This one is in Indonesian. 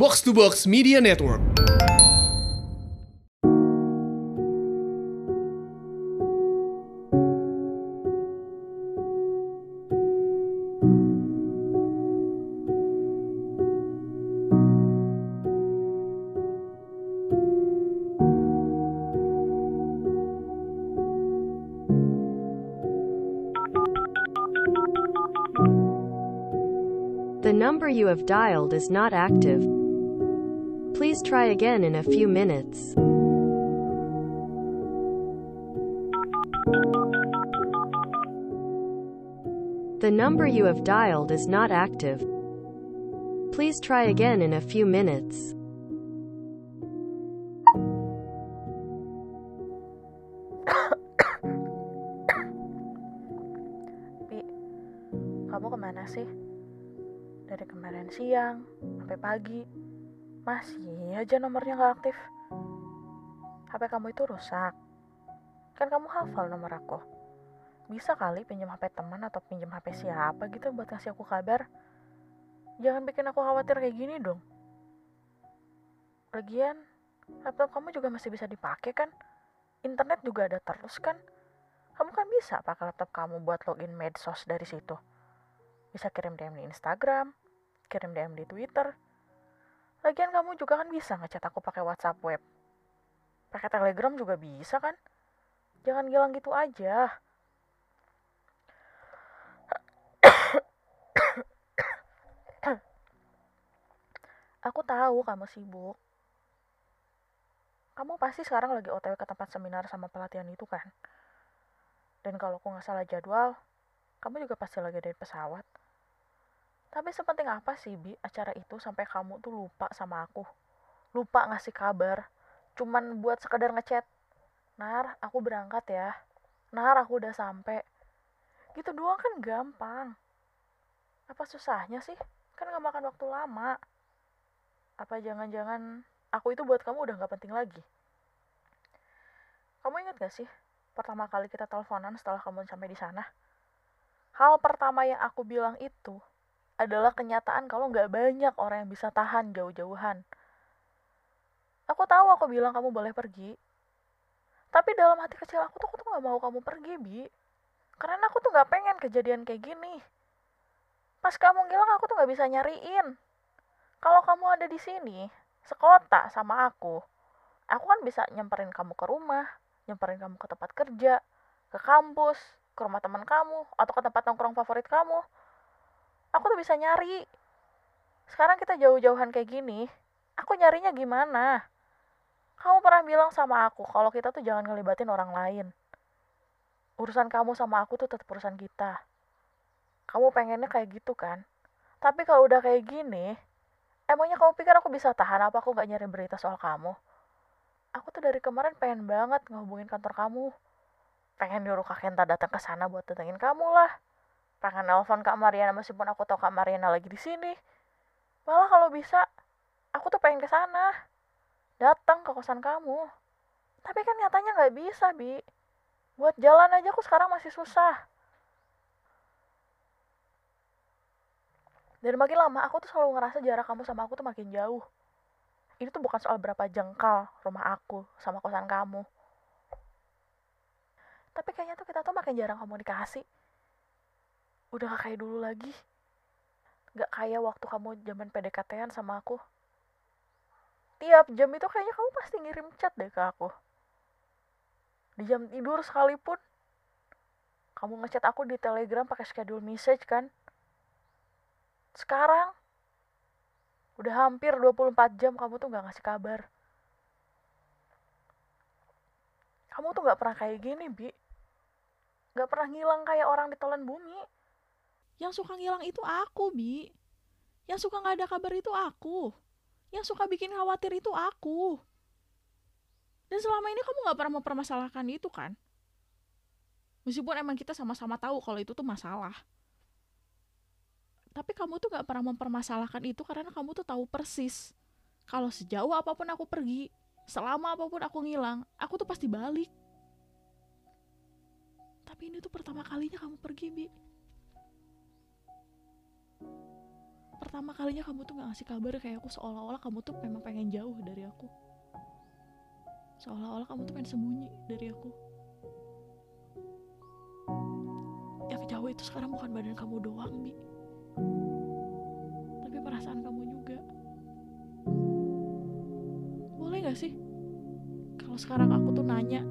Box to Box Media Network. The number you have dialed is not active. Please try again in a few minutes. The number you have dialed is not active. Please try again in a few minutes. Kamu kemana sih? Dari kemarin siang sampai pagi, masih aja nomornya nggak aktif. HP kamu itu rusak. Kan kamu hafal nomor aku. Bisa kali pinjam HP teman atau pinjam HP siapa gitu buat ngasih aku kabar. Jangan bikin aku khawatir kayak gini dong. Lagian, laptop kamu juga masih bisa dipakai kan? Internet juga ada terus kan? Kamu kan bisa pakai laptop kamu buat login medsos dari situ. Bisa kirim DM di Instagram, kirim DM di Twitter. Lagian kamu juga kan bisa ngechat aku pakai WhatsApp web. Pakai Telegram juga bisa kan? Jangan gilang gitu aja. Aku tahu kamu sibuk. Kamu pasti sekarang lagi otw ke tempat seminar sama pelatihan itu kan? Dan kalau aku nggak salah jadwal, kamu juga pasti lagi dari pesawat. Tapi sepenting apa sih, Bi, acara itu sampai kamu tuh lupa sama aku? Lupa ngasih kabar, cuman buat sekedar ngechat. Nar, aku berangkat ya. Nar, aku udah sampai. Gitu doang kan gampang. Apa susahnya sih? Kan nggak makan waktu lama. Apa jangan-jangan aku itu buat kamu udah nggak penting lagi? Kamu ingat gak sih pertama kali kita teleponan setelah kamu sampai di sana? Hal pertama yang aku bilang itu adalah kenyataan kalau nggak banyak orang yang bisa tahan jauh-jauhan. Aku tahu aku bilang kamu boleh pergi, tapi dalam hati kecil aku tuh aku tuh nggak mau kamu pergi, bi. Karena aku tuh nggak pengen kejadian kayak gini. Pas kamu ngilang aku tuh nggak bisa nyariin. Kalau kamu ada di sini, sekota sama aku, aku kan bisa nyamperin kamu ke rumah, nyamperin kamu ke tempat kerja, ke kampus, ke rumah teman kamu, atau ke tempat nongkrong favorit kamu. Aku tuh bisa nyari. Sekarang kita jauh-jauhan kayak gini, aku nyarinya gimana? Kamu pernah bilang sama aku kalau kita tuh jangan ngelibatin orang lain. Urusan kamu sama aku tuh tetap urusan kita. Kamu pengennya kayak gitu kan? Tapi kalau udah kayak gini, emangnya kamu pikir aku bisa tahan apa aku gak nyari berita soal kamu? Aku tuh dari kemarin pengen banget ngehubungin kantor kamu. Pengen nyuruh Kak Kenta datang ke sana buat datengin kamu lah. Pengen nelpon Kak Mariana meskipun aku tahu Kak Mariana lagi di sini. Malah kalau bisa, aku tuh pengen ke sana. Datang ke kosan kamu. Tapi kan nyatanya nggak bisa, Bi. Buat jalan aja aku sekarang masih susah. Dan makin lama aku tuh selalu ngerasa jarak kamu sama aku tuh makin jauh. Ini tuh bukan soal berapa jengkal rumah aku sama kosan kamu. Tapi kayaknya tuh kita tuh makin jarang komunikasi. Udah gak kayak dulu lagi. Gak kayak waktu kamu zaman PDKT-an sama aku. Tiap jam itu kayaknya kamu pasti ngirim chat deh ke aku. Di jam tidur sekalipun. Kamu ngechat aku di telegram pakai schedule message kan. Sekarang udah hampir 24 jam kamu tuh gak ngasih kabar. Kamu tuh gak pernah kayak gini, Bi. Gak pernah ngilang kayak orang ditelan bumi. Yang suka ngilang itu aku, Bi. Yang suka nggak ada kabar itu aku. Yang suka bikin khawatir itu aku. Dan selama ini kamu nggak pernah mempermasalahkan itu kan? Meskipun emang kita sama-sama tahu kalau itu tuh masalah. Tapi kamu tuh gak pernah mempermasalahkan itu karena kamu tuh tahu persis. Kalau sejauh apa pun aku pergi, selama apa pun aku ngilang, aku tuh pasti balik. Tapi ini tuh pertama kalinya kamu pergi, Bi. Pertama kalinya kamu tuh gak ngasih kabar kayak aku seolah-olah kamu tuh memang pengen jauh dari aku. Seolah-olah kamu tuh pengen sembunyi dari aku. Yang jauh itu sekarang bukan badan kamu doang bi. Tapi perasaan kamu juga. Boleh gak sih? Kalau sekarang aku tuh nanya